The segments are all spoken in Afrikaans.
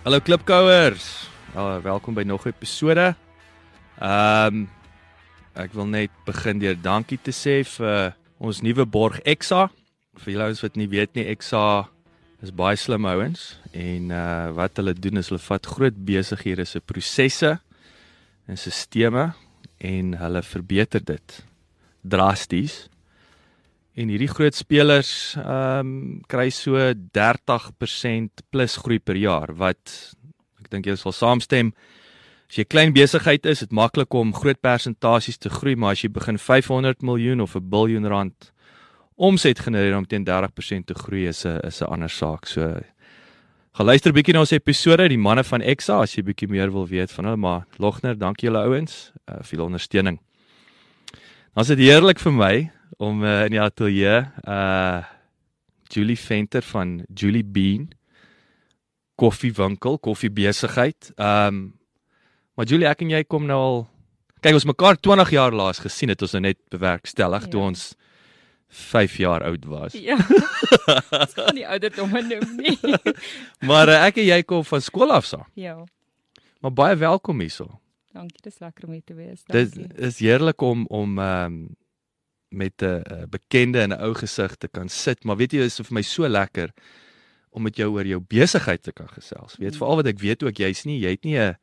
Hallo Klipkouers. Ja, welkom by nog 'n episode. Ehm um, ek wil net begin deur dankie te sê vir ons nuwe borg Exa. Vir julle ouens wat nie weet nie, Exa is baie slim ouens en uh wat hulle doen is hulle vat groot besighede se prosesse en stelsels en hulle verbeter dit drasties. En hierdie groot spelers ehm um, kry so 30% plus groei per jaar wat ek dink jy sal saamstem. As jy 'n klein besigheid is, dit maklik om groot persentasies te groei, maar as jy begin 500 miljoen of 'n biljoen rand omset genereer om teen 30% te groei is 'n is 'n ander saak. So geluister bietjie na ons episode, die manne van Exa as jy bietjie meer wil weet van hulle, maar Logner, dankie julle ouens uh, vir julle ondersteuning. Dan is dit heerlik vir my om uh, in die ateljee uh Julie Venter van Julie Bean koffiewinkel, koffiebesigheid. Um, maar Julie, ek en jy kom nou al kyk ons mekaar 20 jaar laas gesien het ons nou net bewerkstellig ja. toe ons 5 jaar oud was. Ja. Dis kan nie ouderdom noem nie. maar uh, ek en jy kom van skool af saam. Ja. Maar baie welkom hierso. Dankie, dis lekker om hier te wees. Dit is heerlik om om ehm um, met 'n uh, bekende en 'n ou gesig te kan sit, maar weet jy, dit is vir my so lekker om met jou oor jou besigheid te kan gesels. Weet mm. veral wat ek weet ook jy's nie, jy het nie 'n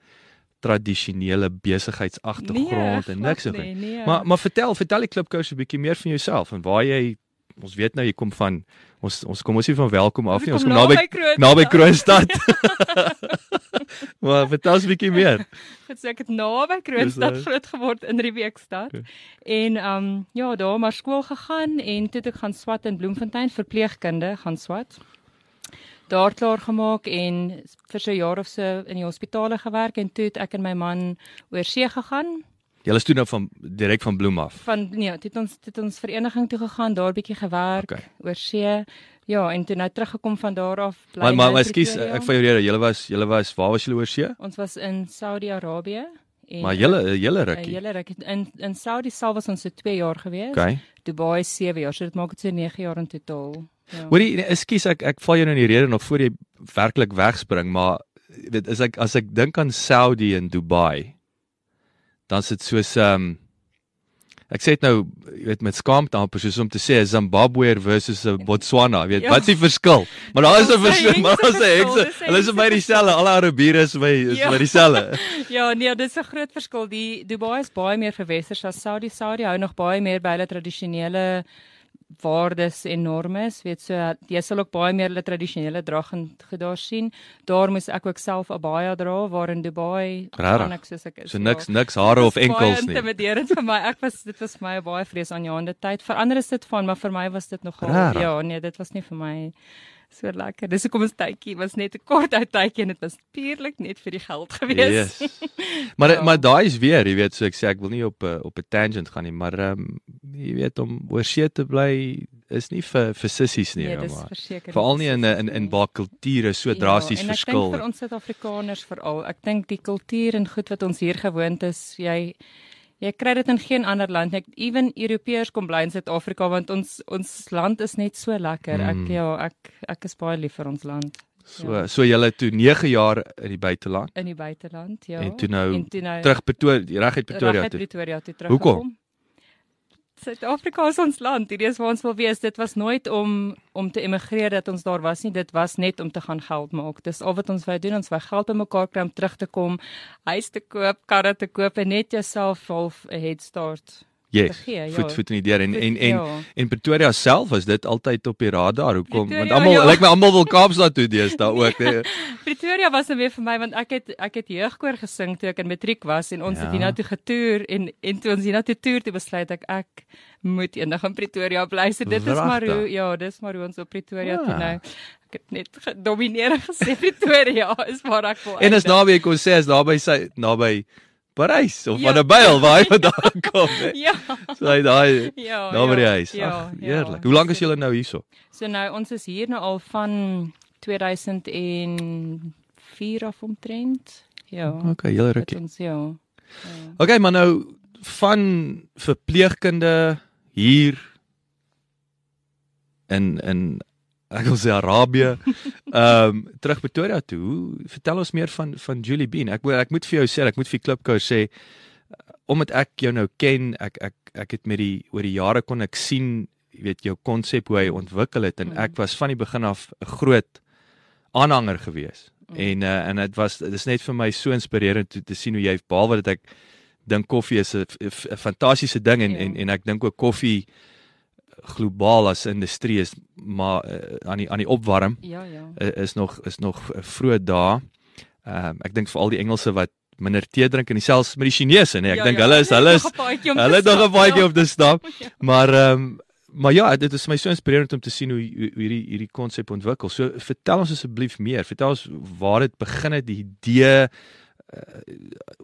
tradisionele besigheidsagtergrond nee, en niks so. Nee, nee. Maar maar vertel, vertel die klipkous 'n bietjie meer van jouself en waar jy ons weet nou jy kom van ons ons kom ons nie van welkom af nie, ons kom naby naby Kroonstad. maar vertel ons 'n bietjie meer. Goed, so ek het naby Kroonstad groot geword in Riebeekstad. Okay. En ehm um, ja, daar maar skool gegaan en toe ek gaan swat in Bloemfontein verpleegkunde gaan swat. Daar klaar gemaak en vir so 'n jaar of so in die hospitale gewerk en toe het ek en my man oor see gegaan. Julle is toe nou van direk van Bloem af. Van nee, het ons het ons vereniging toe gegaan, daar bietjie gewerk okay. oor see. Ja, en toe nou teruggekom van daar af bly. Maar maar ekskuus, ek vir jou rede, julle was julle was waar was julle oor see? Ons was in Saudi-Arabië. Maar julle julle rukkie. Julle rukkie in in Saudi sal was ons so 2 jaar gewees. Okay. Dubai 7 jaar, so dit maak dit so 9 jaar in totaal. Ja. Hoorie, ja. ekskuus ek ek val jou nou in die rede nog voor jy werklik wegspring, maar weet as ek as ek dink aan Saudi en Dubai, dan sit soos ehm um, ek sê dit nou jy weet met skaamte amper soos om te sê Zimbabwe versus Botswana weet ja. wat is die verskil? Maar daar is 'n verskil maar ons sê ek hulle is by dieselfde alle Arabiere is by is ja. by dieselfde ja. Nee dis 'n groot verskil. Die Dubai is baie meer verwesters as Saudi. Saudi hou nog baie meer by hulle tradisionele waardes en normes weet so jy sal ook baie meer hulle tradisionele drag en gedaar sien. Daar moes ek ook self 'n baie dra waar in Dubai ek soos ek is. So niks ja, niks hare of enkels nie. intimiderend vir my. Ek was dit was vir my baie vrees aan jou aan die tyd. Verander is dit van maar vir my was dit nogal ja nee dit was nie vir my so lekker. Dis hoekom ons tydjie was net 'n kort uit tydjie en dit was puurlik net vir die geld gewees. Yes. maar ja. maar daai is weer, jy weet, so ek sê ek wil nie op 'n op 'n tangent gaan nie, maar ehm um, jy weet om oor see te bly is nie vir vir sissies nie, nee, maar veral nie in in in baie kulture so drasties ja, verskil. Ek dink vir ons Suid-Afrikaners veral, ek dink die kultuur en goed wat ons hier gewoond is, jy Jy kry dit in geen ander land nie. Ewen Europeërs kom bly in Suid-Afrika want ons ons land is net so lekker. Ek mm. ja, ek ek is baie lief vir ons land. So ja. so jy het toe 9 jaar in die buiteland. In die buiteland, ja. En toe nou, en toe nou terug Pretoria, reg uit Pretoria toe. Reg uit Pretoria toe terug. Hoekom? Suid-Afrika is ons land. Hierdie is waar ons wil wees. Dit was nooit om om te emigreer dat ons daar was nie. Dit was net om te gaan geld maak. Dis al wat ons wou doen. Ons wou geld bymekaar kry om terug te kom, huis te koop, karre te koop en net jouself half 'n head start Yes. gee, ja. Voet voet in die deur en en en ja. en Pretoria self is dit altyd op die radar. Hoekom? Want Pretoria, almal ja. lyk my almal wil Kaapstad toe deesdae ook. Nee. Pretoria was weer vir my want ek het ek het jeugkoor gesing toe ek in matriek was en ons Ja. het hiernatoe getoer en en toe ons hiernatoe toer toe besluit ek ek moet eendag in Pretoria bly. So dit is maar hoe ja, dis maar hoe ons op Pretoria Ja. toe nou. Ek het net gedomineer gesê Pretoria is waar ek wil. En is naby ek kon sê is naby sy naby Parys of Ja. van 'n byl waar hy vandaan kom. hè. Ja. So hy daai Ja. daar by die ja, huis. Ja, Ag, ja. heerlik. Hoe lank is julle nou hierso? So nou ons is hier nou al van 2004 af omtrent. Ja. Okay, Dit rukkie. ons ja. ja. Okay, maar nou van verpleegkunde hier in in ek wil sê Arabië. Ehm um, terug Pretoria toe. Hoe vertel ons meer van van Julie Bean. Ek ek moet vir jou sê, ek moet vir Klipkous sê uh, omdat ek jou nou ken, ek ek ek het met die oor die jare kon ek sien, jy weet jou konsep hoe hy ontwikkel het en Mm. ek was van die begin af 'n groot aanhanger gewees. Mm. En uh, en dit was dit is net vir my so inspirerend toe te sien hoe jy behalwe dat ek dink koffie is 'n fantastiese ding en Ja. en en ek dink ook koffie globaal as industrie is maar uh, aan die aan die opwarm Ja, ja. uh, is nog is nog vroeg dae. Ehm um, ek dink vir al die Engelse wat minder tee drink en dieselfs met die Chinese nê. Ek Ja, dink ja. hulle is hulle is 'n hulle het nog 'n paadjie ja. op te stap. Ja. Maar ehm um, maar ja, dit is my so inspirerend om te sien hoe hoe hoe hierdie hierdie konsep ontwikkel. So vertel ons asseblief meer. Vertel ons waar dit begin het, die idee uh,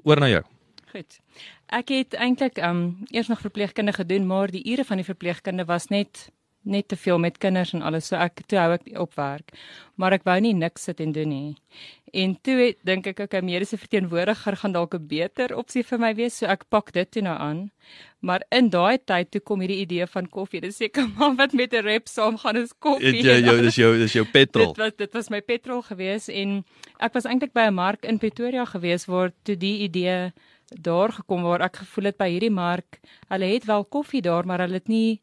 oor na jou. Goed. Ek het eintlik um eers nog verpleegkunde gedoen, maar die ure van die verpleegkunde was net net te veel met kinders en alles. So ek toe hou ek op werk. Maar ek wou nie niks sit en doen nie. En toe het, dink ek okay, mediese verteenwoordiger gaan dalk 'n beter opsie vir my wees, so ek pak dit toe nou aan. Maar in daai tyd toe kom hierdie idee van koffie. Dis seker maar wat met 'n rep saamgaan is koffie. Het jy jou dis jou dis jou petrol. Dit was dit was my petrol gewees en ek was eintlik by 'n mark in Pretoria gewees waar toe die idee daar gekom waar ek gevoel het by hierdie mark, hulle het wel koffie daar, maar hulle het nie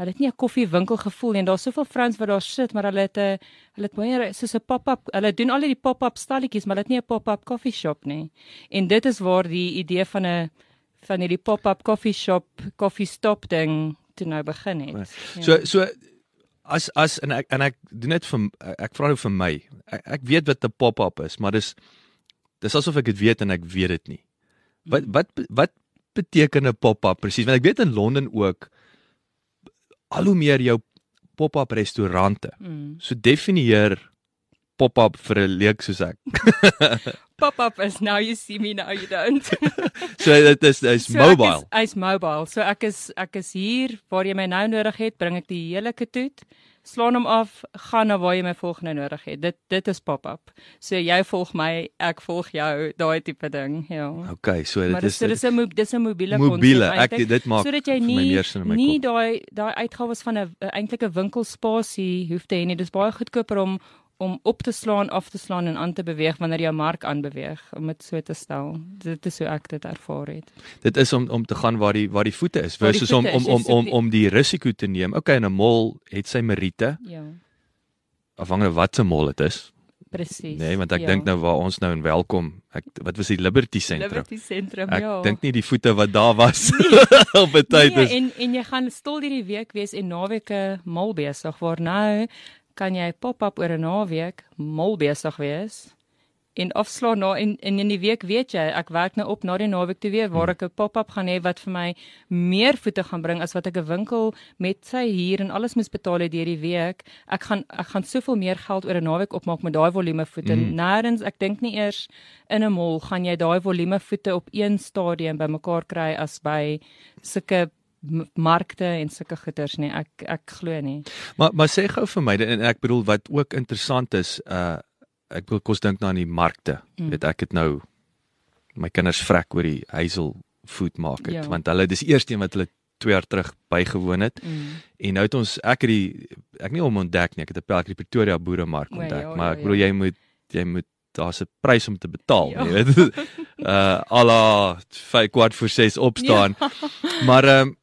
hulle het nie 'n koffiewinkel gevoel nie. Daar's soveel vrouens wat daar sit, maar hulle het 'n hulle het baie soos 'n pop-up, hulle doen al die pop-up stalletjies, maar hulle het nie 'n pop-up coffee shop nie. En dit is waar die idee van 'n van hierdie pop-up coffee shop, coffee stop ding toe nou begin het. Ja. So so as as en ek en ek doen dit vir ek vra nou vir my. Ek, ek weet wat 'n pop-up is, maar dis dis asof ek dit weet en ek weet dit nie. Wat wat wat beteken 'n pop-up presies? Want ek weet in Londen ook al hoe meer jou pop-up restaurante. Mm. So definieer pop-up vir 'n leek soos ek. Pop-up is now you see me now you don't. So dit is dis So mobile. Is, is mobile. So ek is ek is hier waar jy my nou nodig het, bring ek die hele katoet, slaan hom af, gaan na waar jy my volgende nodig het. Dit dit is pop-up. So jy volg my, ek volg jou, daai tipe ding, ja. Okay, so Maar dit dis is so dis 'n mo- dis 'n mobiele mobiele. konsep Ek eintlik, dit maak sodat jy nie nie daai daai uitgawes van 'n eintlik 'n winkelspasie hoef te hê nie. Dis baie goedkoper om om op te slaan, af te slaan en aan te beweeg wanneer jou mark aanbeweeg om dit so te stel. Dit is hoe ek dit ervaar het. Dit is om om te gaan waar die waar die voete is versus om voete om is, om om die- om die risiko te neem. Okay, 'n mall het sy meriete Ja, afhangende wat se mall dit is. presies. Nee, want ek ja. dink nou waar ons nou in welkom. Ek wat was die Liberty Sentrum? Liberty Sentrum, Ek ja. dink nie die voete wat daar was op 'n tyd nee, is. en en jy gaan stil hierdie week wees en naweke mal besig waar nou kan jy pop-up oor 'n naweek mal besig wees en afslaan na en, en in die week weet jy ek werk nou op na die naweek toe weer waar ek 'n pop-up gaan hê wat vir my meer voete gaan bring as wat ek 'n winkel met sy huur en alles moet betaal het deur die week. Ek gaan ek gaan soveel meer geld oor 'n naweek opmaak met daai volume voete. Mm. nêrens ek dink nie eers in 'n mall gaan jy daai volume voete op een stadium bymekaar kry as by sulke markte en sulke goeders nie ek ek glo nie Maar maar sê gou vir my en ek bedoel wat ook interessant is, uh ek wil kos dink nou aan die markte. Mm. Weet ek het nou my kinders vrek oor die Hazel Food Market Ja. want hulle dis eerste een wat hulle 2 jaar terug bygewoon het. mm. En nou het ons ek het die ek nie hom ontdek nie, ek het 'n pelk die Pretoria Boeremark O, ontdek, ja, maar ja, ek bedoel ja. jy moet jy moet daar's 'n prys om te betaal, Ja. jy weet. Uh ala 5 kwart voor 6 opstaan. Ja. Maar ehm um,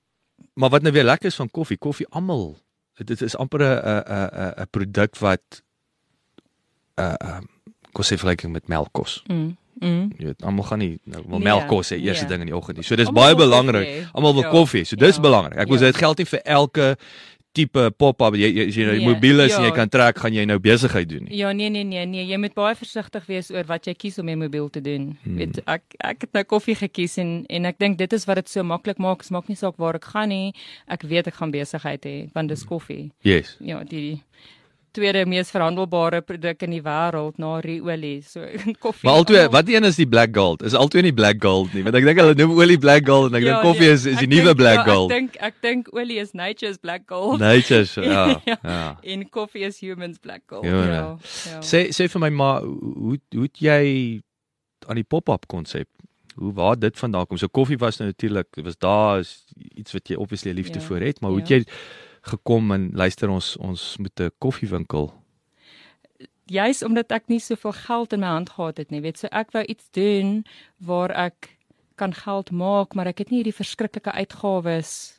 maar wat nou weer lekker is van koffie, koffie almal dit is amper 'n 'n 'n 'n produk wat uh um kom sê vergelyking met melk kos. Mm. Mm. Jy weet, almal gaan nie nou wil Nee, melk kos hê eerste nee. ding in die oggend nie. So dis Almal baie wil belangrik. Almal wil Ja, koffie. So dis ja, belangrik. Ek wil ja. sê dit geld nie vir elke tipe pop-up jy jy- as jy nou Nee, mobiel is en ja. jy kan trek, gaan jy nou besigheid doen nie. Ja, nee nee nee nee, jy moet baie versigtig wees oor wat jy kies om jou mobiel te doen. Hmm. Weet ek ek het nou koffie gekies en en ek dink dit is wat dit so maklik maak. Dit maak nie saak waar ek gaan nie. Ek weet ek gaan besigheid hê want dis koffie. Yes. Ja, die tweede mees verhandelbare produk in die wêreld na olie. So koffie. Maar altoe, almal- wat een is die black gold? Is altoe nie black gold nie, want ek dink hulle noem olie black gold en ek dink koffie nee, is is die nuwe black ja, gold. Ek dink ek dink olie is nature's black gold. Nature's ja. Ja. Ja. En koffie is humans black gold. Ja, Ja. ja. ja. Sê sê vir my maar hoe hoe het jy aan die pop-up konsep hoe waar dit vandaan kom? So koffie was nou natuurlik, was daar is iets wat jy obviously liefde Ja, vir het, maar hoe het ja. jy gekom en luister ons ons moet 'n koffiewinkel. juis omdat ek nie soveel geld in my hand gehad het nie, weet so ek wou iets doen waar ek kan geld maak, maar ek het nie hierdie verskriklike uitgawes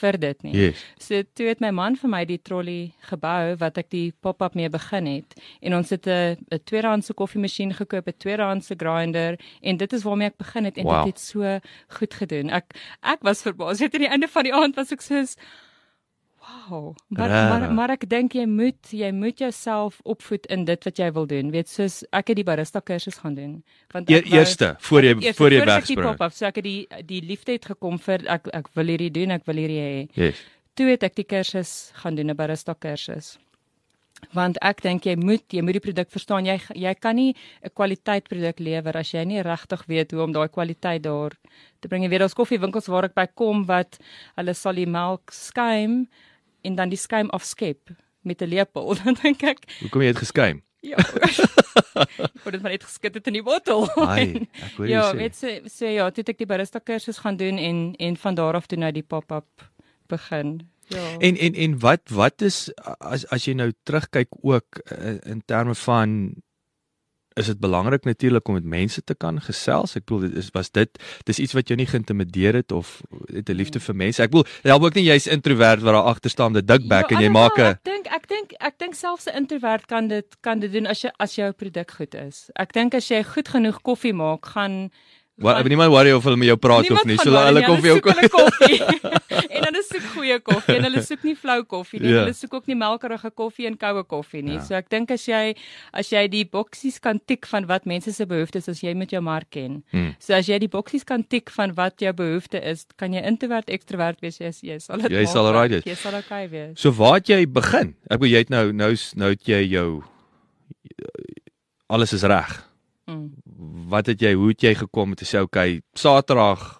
vir dit nie. Yes. So toe het my man vir my die trolley gebou wat ek die pop-up mee begin het en ons het 'n 'n tweedehandse koffiemasjien gekoop, 'n tweedehandse grinder en dit is waarmee ek begin het en Wow. dit het so goed gedoen. Ek ek was verbaas. Weet aan die einde van die aand was ek soos Wow. Maar maar, Regtig? maar ek dink jy moet jy moet jouself opvoed in dit wat jy wil doen. Weet soos ek het die barista kursus gaan doen. Want E ek wou- eerste voor jy Eerste, voor jy voordat ek die wegspring. pop-up, so ek het die die liefde het gekom vir ek ek wil hierdie doen, ek wil hierdie hê. Yes. Toe het ek die kursus gaan doen, 'n barista kursus. Want ek dink jy moet jy moet die produk verstaan. Jy jy kan nie 'n kwaliteitproduk lewer as jy nie regtig weet hoe om daai kwaliteit daar te bring. Jy weet daar's koffiewinkels waar ek by kom wat hulle sal die melk skuim en dan die skuim afskep met 'n lepel. Dan dink ek, Hoekom jy het geskuim? ja. word dit maar net geskit het in die bottel. Ai, ek hoor jy Ja, sê. weet so, so ja, toe het ek die barista kursus gaan doen en en van daar af toe nou die pop-up begin. Ja. En en en wat wat is as as jy nou terugkyk ook uh, in terme van is dit belangrik natuurlik om met mense te kan gesels. Ek bedoel dit is was dit dis iets wat jou nie geïntimideer het of het 'n liefde vir mense. Ek bedoel help ook nie jy's introvert wat daar agter staan met 'n dikbek en jy alhoewel, maak 'n Ek dink ek dink ek dink selfs 'n introvert kan dit kan dit doen as jy as jou produk goed is. Ek dink as jy goed genoeg koffie maak, gaan wat gaan- niemand worry of hulle met jou praat of nie. So hulle nie, koffie ook en goeie koffie en hulle soek nie flou koffie nie. Ja. Ja. Hulle soek ook nie melkerige koffie en koue koffie nie. Ja. Ja. So ek dink as jy as jy die boksies kan tik van wat mense se behoeftes as jy met jou mark ken. Hmm. So as jy die boksies kan tik van wat jou behoefte is, kan jy introvert ekstrovert wees, jy, jy sal dit Jy sal maak, alright wees. Jy sal okay wees. So waar het jy begin? Ek bedoel jy het nou nou nou het jy jou alles is reg. Mm. Wat het jy hoe het jy gekom om te sê okay, Saterdag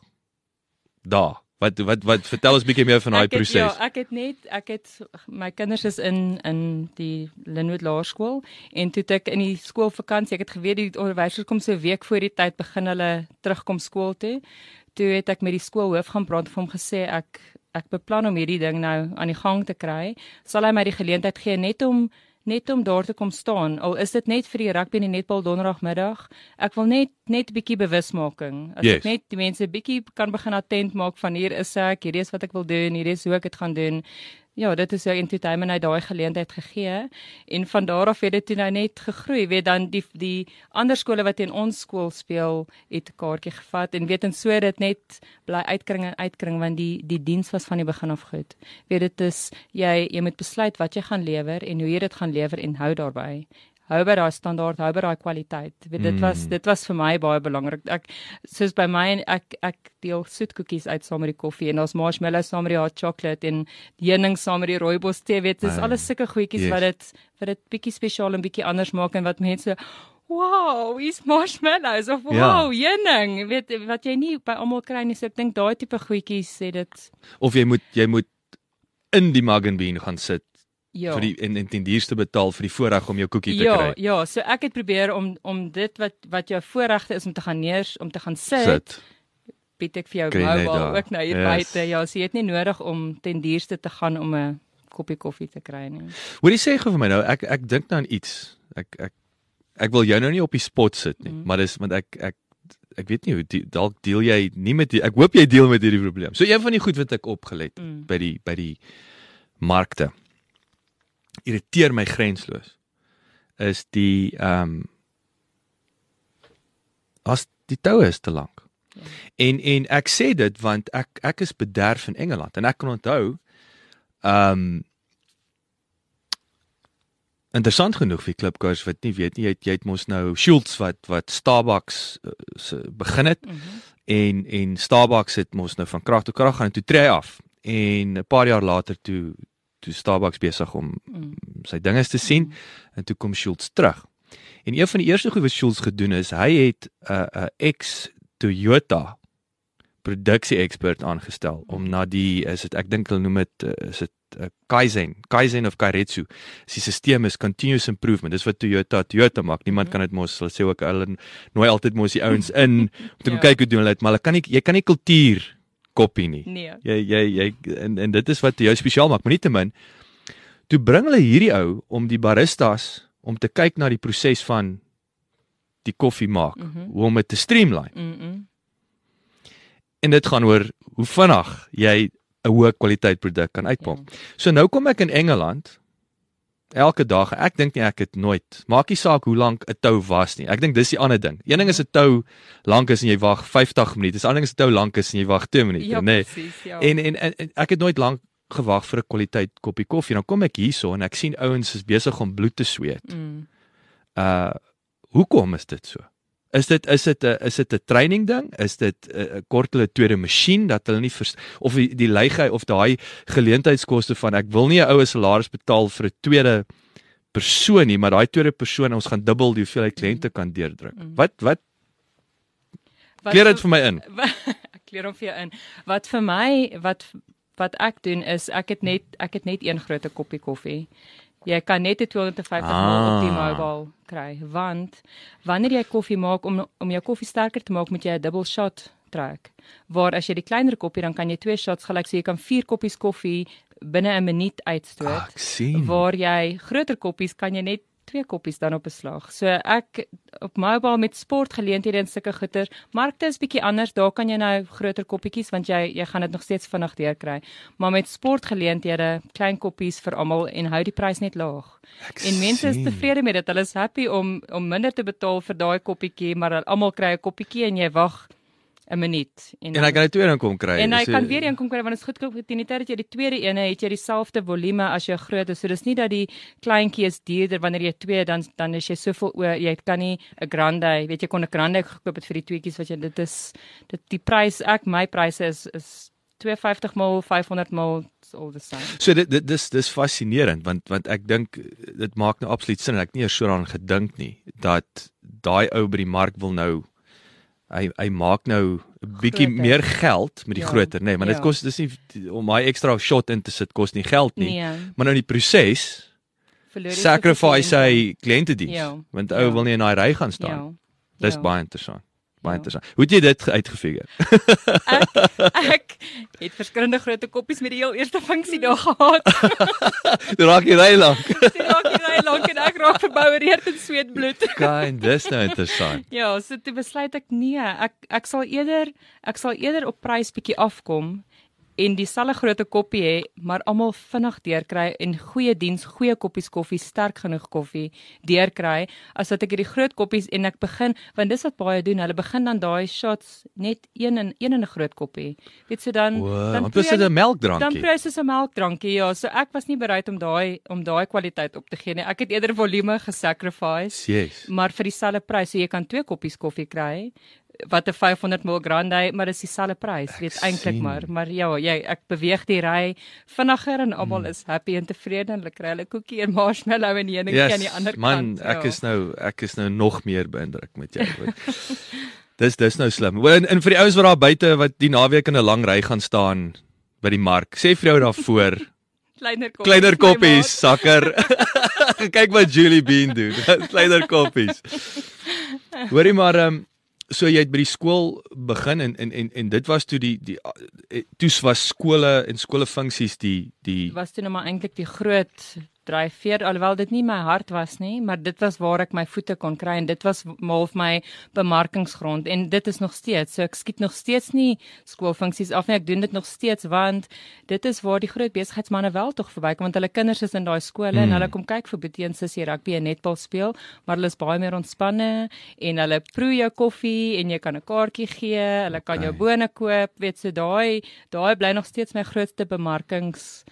daar. Wat wat wat vertel ons bietjie meer van daai het- proses. Ja, ek het net ek het my kinders is in in die Linwood Laerskool en toe ek in die skoolvakansie, ek het geweet die onderwysers kom so 'n week voor die tyd begin hulle terugkom skool toe. Toe het ek met die skoolhoof gaan praat en vir hom gesê ek ek beplan om hierdie ding nou aan die gang te kry. Sal hy my die geleentheid gee net om net om daar te kom staan al is dit net vir die rugby en die netbal donderdagmiddag ek wil net net 'n bietjie bewusmaking as Yes. ek net die mense bietjie kan begin attent maak van hier is ek hierdie is wat ek wil doen hierdie is hoe ek dit gaan doen ja dit is jou entertainment uit daai geleentheid gegee. En van daar af het dit nou net gegroei. Weet dan die die ander skole wat in ons skool speel het 'n kaartjie gevat. En weet en so dit net bly uitkring en uitkring want die die diens was van die begin af goed. Weet dit is jy jy moet besluit wat jy gaan lewer en hoe jy dit gaan lewer en hou daarbey hou by daai standaard hou by daai kwaliteit weet dit was Mm. dit was vir my baie belangrik ek soos by my en ek ek deel soetkoekies uit saam met die koffie en daar's marshmallows saam met die hot chocolate en heuning saam met die rooibos tee weet dis Ah, alles sulke goedjies yes. wat dit wat dit bietjie spesiaal en bietjie anders maak en wat mense Wow, hier's marshmallows of Ja. wow, heuning. Weet wat jy nie by almal kry nie, so ek dink daai tipe goedjies sê dit Of jy moet jy moet in die mug and bean gaan sit ja. vir die en en ten duurste betaal vir die voorreg om jou koekie te ja, kry. ja, so ek het probeer om om dit wat wat jou voorregte is om te gaan neers om te gaan sit, Sit. bied ek vir jou Kry jy mobile ook nou hier Yes. buite. Ja, so jy het nie nodig om ten duurste te gaan om 'n koppie koffie te kry nie. Hoorie sê gou vir my nou, ek ek dink nou aan iets. Ek ek ek wil jou nou nie op die spot sit nie, Mhm. maar dis want ek ek ek weet nie hoe dalk deel jy nie met die, ek hoop jy deel met hierdie probleem. So een van die goed wat ek opgelet Mm. by die by die markte irriteer my grensloos is die ehm um, as die toue is te lank. Ja. En en ek sê dit want ek ek is bederf in Engeland en ek kan onthou ehm um, interessant genoeg vir klipkoers wat nie weet nie jy het, jy het mos nou Schultz wat wat Starbucks uh, se begin het mm -hmm. en en Starbucks het mos nou van krag tot krag gaan en toe tree af en 'n paar jaar later toe toe Starbucks besig om mm. sy dinge te sien mm. en toe kom Schultz terug. En een van die eerste goed wat Schultz gedoen is, hy het 'n uh, 'n uh, ex Toyota produksie ekspert aangestel om na die is dit ek dink hulle noem dit uh, is dit uh, Kaizen, Kaizen of Kairetsu. Die stelsel is continuous improvement. Dis wat Toyota Toyota maak. Niemand mm. kan dit mos hulle sê ook hulle nooi altyd mos die ouens in om te ja. kyk hoe doen hulle dit, maar hulle kan nie jy kan nie kultuur koppie nie. Nee. Jy jy jy en en dit is wat jou spesiaal maak, maar nietemin toe bring hulle hierdie ou om die baristas om te kyk na die proses van die koffie maak, mm -hmm. hoe om dit te streamline. Mm -mm. En dit gaan oor hoe vinnig jy 'n hoë kwaliteit produk kan uitpomp. Ja. So nou kom ek in Engeland elke dag. Ek dink nie ek het nooit maak nie saak hoe lank 'n tou was nie. Ek dink dis die ander ding. Een ding is 'n tou lank is en jy wag 50 minute. Die ander ding is 'n tou lank is en jy wag 2 minute, ja, nê? Nee. Ja. En, en en ek het nooit lank gewag vir 'n kwaliteit koppie koffie. Dan kom ek hierso en ek sien ouens is besig om bloed te sweet. Mm. Uh hoekom is dit so? Is dit is dit 'n is dit 'n training ding? Is dit 'n kort hulle tweede masjien dat hulle nie vers, of die, die leigheid of daai geleentheidskoste van ek wil nie 'n oue salaris betaal vir 'n tweede persoon nie, maar daai tweede persoon ons gaan dubbel die hoeveelheid kliënte kan deurdruk. Mm. Wat wat Kleer dit vir my in. Ek kleer hom vir jou in. Wat vir my wat wat ek doen is ek het net ek het net een groot koppie koffie. Jy kan net 250 ah. ml op die mobile kry want wanneer jy koffie maak om om jou koffie sterker te maak moet jy 'n dubbel shot trek. Waar as jy die kleiner koppie dan kan jy twee shots gelyk so jy kan 4 koppies koffie binne 'n minuut uitstoot. Ach, waar jy groter koppies kan jy net twee koppies dan op 'n slag. So ek op mobile met sportgeleenthede en sulke goeder, markte is bietjie anders. Daar kan jy nou groter koppietjies want jy jy gaan dit nog steeds vinnig deur kry. Maar met sportgeleenthede, klein koppies vir almal en hou die prys net laag. Ek en mense is tevrede met dit. Hulle is happy om om minder te betaal vir daai koppietjie, maar almal kry 'n koppietjie en jy wag 'n minuut en en hy kan die tweede een kom kry. En hy so, kan weer een kom kry want dit is goedkoop teen die tyd dat jy die tweede ene het jy dieselfde volume as jou groot. So dis nie dat die kleintjie is duurder wanneer jy twee dan dan is jy soveel o jy kan nie 'n grande, weet jy kon 'n grande gekoop het vir die tweetjies wat jy dit is dit die prys ek my pryse is is 250 mal 500 mal all the same. So dit dit dis dis fascinerend want want ek dink dit maak nou absoluut sin en ek nie eers so daaraan gedink nie dat daai ou by die mark wil nou hy hy maak nou 'n bietjie meer geld met die ja, groter nê nee, maar ja. dit kos dis nie om my ekstra shot in te sit kos nie geld nie nee. maar nou in die proses sacrifice hy kliëntediens ja. want ou ja. wil nie in daai ry gaan staan ja. dis ja. baie interessant baie ja. interessant. Hoe het jy dit uitgefigure? ek ek het verskillende groot koppies met die heel eerste funksie daar gehad. Jy raak jy ry lank. Jy raak jy ry lank en ek raak verbouereerd in sweet bloed. Kind, dis nou interessant. ja, so toe besluit ek nee, ek ek sal eerder ek sal eerder op prys bietjie afkom en dieselfde grootte koppie hê, maar almal vinnig deurkry en goeie diens, goeie koppies koffie, sterk genoeg koffie deurkry as wat ek hierdie groot koppies en ek begin want dis wat baie doen, hulle begin dan daai shots net een in een in 'n groot koppie. Weet jy dan wow, dan dis 'n melkdrankie. Dan prys is 'n melkdrankie. Ja, so ek was nie bereid om daai om daai kwaliteit op te gee nie. Ek het eerder volume gesacrifice. Yes. Maar vir dieselfde prys, so jy kan twee koppies koffie kry wat 'n 500 ml grande, maar dis dieselfde prys, weet eintlik maar, maar ja, jy ek beweeg die ry vinniger en almal hmm. is happy en tevrede en hulle kry hulle koekie en marshmallow en enige yes, aan die ander man, kant. Man, ek ja. is nou ek is nou nog meer beïndruk met jou. dis dis nou slim. En, en vir die ouens wat daar buite wat die naweek in 'n lang ry gaan staan by die mark, sê vir jou daarvoor kleiner koppies, kleiner koppies, sakker. Kyk wat Julie Bean doen. kleiner koppies. Hoorie maar ehm um, so jy het by die skool begin en en en, en dit was toe die die eh, toe was skole en skolefunksies die die was toe nou maar eintlik die groot dryfveer alhoewel dit nie my hart was nie, maar dit was waar ek my voete kon kry en dit was half my bemarkingsgrond en dit is nog steeds. So ek skiet nog steeds nie skoolfunksies af nie. Ek doen dit nog steeds want dit is waar die groot besigheidsmense wel tog verbykom want hulle kinders is in daai skole mm. en hulle kom kyk vir Boetie en Sissie rugby en netbal speel, maar hulle is baie meer ontspanne en hulle proe jou koffie en jy kan 'n kaartjie gee, hulle kan okay. jou bone koop, weet so daai daai bly nog steeds my grootste bemarkings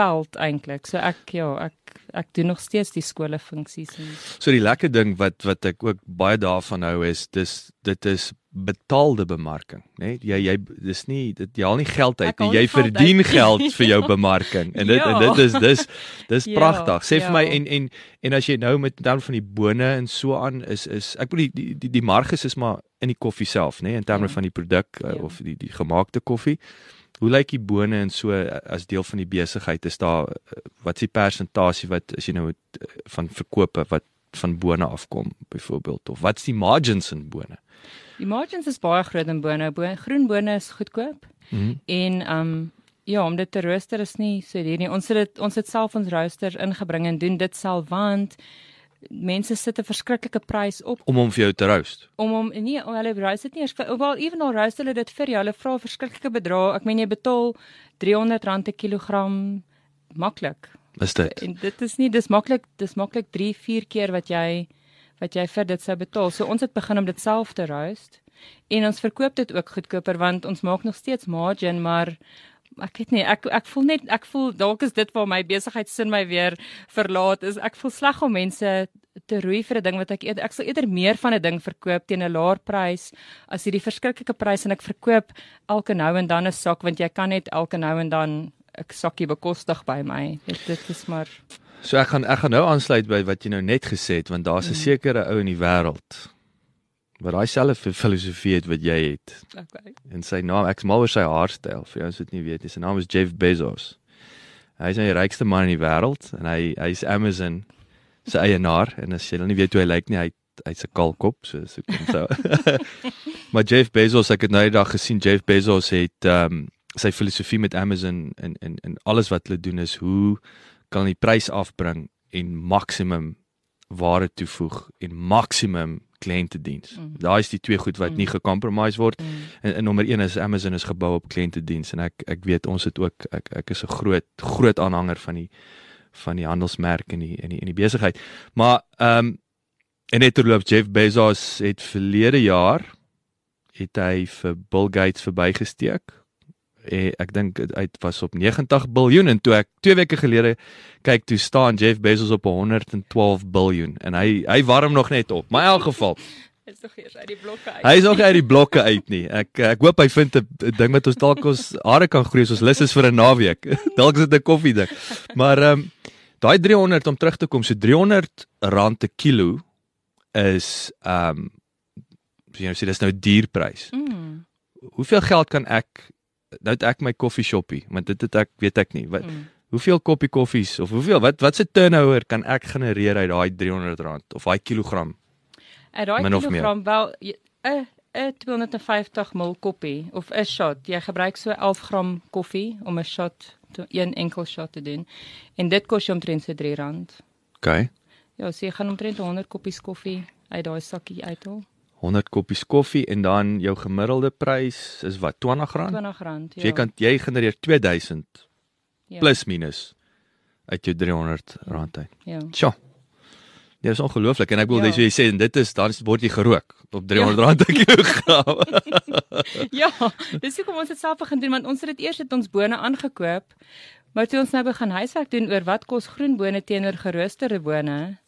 veld eintlik. So ek ja, ek ek doen nog steeds die skole funksies en So die lekker ding wat wat ek ook baie daarvan hou is dis dit is betaalde bemarking, né? Nee? Jy jy dis nie dit jy haal nie geld uit nie. Jy verdien geld vir jou bemarking. En dit ja. en dit is dis dis ja, pragtig. Sê ja. vir my en en en as jy nou met dan van die bone en so aan is is ek bedoel die die die marges is maar in die koffie self, né? Nee? In terme ja. van die produk ja. of die die gemaakte koffie. Hoe lyk die bone en so as deel van die besigheid? Is daar wat is die persentasie wat as jy nou van verkope wat van bone afkom byvoorbeeld of wat's die margins in bone? Die margins is baie groot in bone. Bone groen bone is goedkoop. Mm -hmm. En um ja, om dit te rooster is nie so hier nie. Ons het dit ons het self ons roosters ingebring en doen dit self want mense sit 'n verskriklike prys op om hom vir jou te roost. Om hom nee, hulle roast dit nie eers vir wel ewen al roast hulle dit vir jou. Hulle vra 'n verskriklike bedrag. Ek meen jy betaal R300 'n kilogram maklik. Is dit? En dit is nie dis maklik, dis maklik 3, 4 keer wat jy wat jy vir dit sou betaal. So ons het begin om dit self te roast en ons verkoop dit ook goedkoper want ons maak nog steeds margin, maar ek weet nie ek ek voel net ek voel dalk is dit waar my besigheidsin my weer verlaat is ek voel sleg om mense te roei vir 'n ding wat ek eerder ek sal eerder meer van 'n ding verkoop teen 'n laer prys as hierdie verskriklike prys en ek verkoop elke nou en dan 'n sak want jy kan net elke nou en dan 'n sakkie bekostig by my dit dit is maar so ek gaan ek gaan nou aansluit by wat jy nou net gesê het want daar's 'n mm. sekere ou in die wêreld wat daai selfe filosofie het wat jy het. Okay. En sy naam, ek's mal oor sy haarstyl, vir jou as dit nie weet nie. Sy naam is Jeff Bezos. Hy is die rykste man in die wêreld en hy hy's Amazon se eienaar en as jy dan nie weet hoe hy lyk nie, hy hy's 'n kalkop, so so kom so. maar Jeff Bezos, ek het nou die dag gesien Jeff Bezos het ehm um, sy filosofie met Amazon en en en alles wat hulle doen is hoe kan hulle die prys afbring en maksimum ware toevoeg en maksimum kliëntediens. Mm. Daai is die twee goed wat mm. nie gecompromise word. Mm. En, en nommer 1 is Amazon is gebou op kliëntediens en ek ek weet ons het ook ek ek is 'n groot groot aanhanger van die van die handelsmerk en die in die in die besigheid. Maar ehm um, en net terloop Jeff Bezos het verlede jaar het hy vir Bill Gates verbygesteek eh, ek dink dit was op 90 biljoen en toe ek 2 weke gelede kyk toe staan Jeff Bezos op 112 biljoen en hy hy warm nog net op. Maar in elk geval is nog eers uit die blokke uit. Hy is nog uit die blokke uit nie. Ek ek hoop hy vind 'n ding wat ons dalk ons hare kan groei soos lus is vir 'n naweek. dalk is dit 'n koffie ding. Maar ehm um, daai 300 om terug te kom, so 300 rand per kilo is ehm um, jy nou sê dis nou dierprys. Mm. Hoeveel geld kan ek nou het ek my koffie shoppie, want dit het ek weet ek nie. Wat mm. hoeveel koppie koffies of hoeveel wat wat se turnover kan ek genereer uit daai R300 of daai kilogram? Uit daai kilogram wel 'n 'n 250 ml koppie of 'n shot. Jy gebruik so 11 gram koffie om 'n shot te een enkel shot te doen. En dit kos jou omtrent so R3. OK. Ja, so jy gaan omtrent 100 koppies koffie uit daai sakkie uithaal. 100 koppies koffie en dan jou gemiddelde prys is wat R20? R20, ja. So jy kan jy genereer 2000 ja. plus minus uit jou R300 uit. Ja. Sjoe. Dit is ongelooflik en ek wil ja. jy sê en dit is dan word jy gerook op R300 ja. per kilogram. ja, dis hoekom ons dit self begin doen want ons het dit eers het ons bone aangekoop. Maar toe ons nou begin huiswerk doen oor wat kos groen bone teenoor geroosterde bone,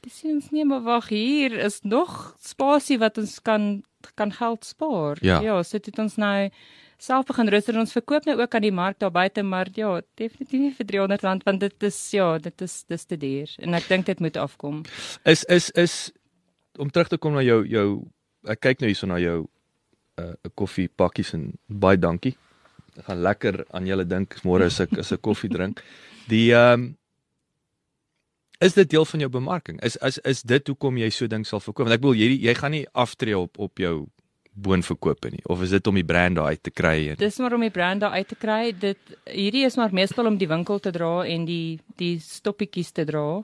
Dis ons nie maar wag hier is nog spasie wat ons kan kan geld spaar. Ja, ja sit dit ons nou self begin rooster ons verkoop nou ook aan die mark daar buite maar ja, definitief nie vir R300 want dit is ja, dit is dis te duur en ek dink dit moet afkom. Is is is om terug te kom na jou jou ek kyk nou hierso na jou 'n uh, koffie pakkies en baie dankie. Ek gaan lekker aan julle dink môre as ek as 'n koffie drink. Die ehm um, Is dit deel van jou bemarking? Is is is dit hoekom jy so ding sal verkoop? Want ek bedoel jy jy gaan nie aftree op op jou boonverkope nie of is dit om die brand daar uit te kry en Dis maar om die brand daar uit te kry. Dit hierdie is maar meestal om die winkel te dra en die die stoppietjies te dra.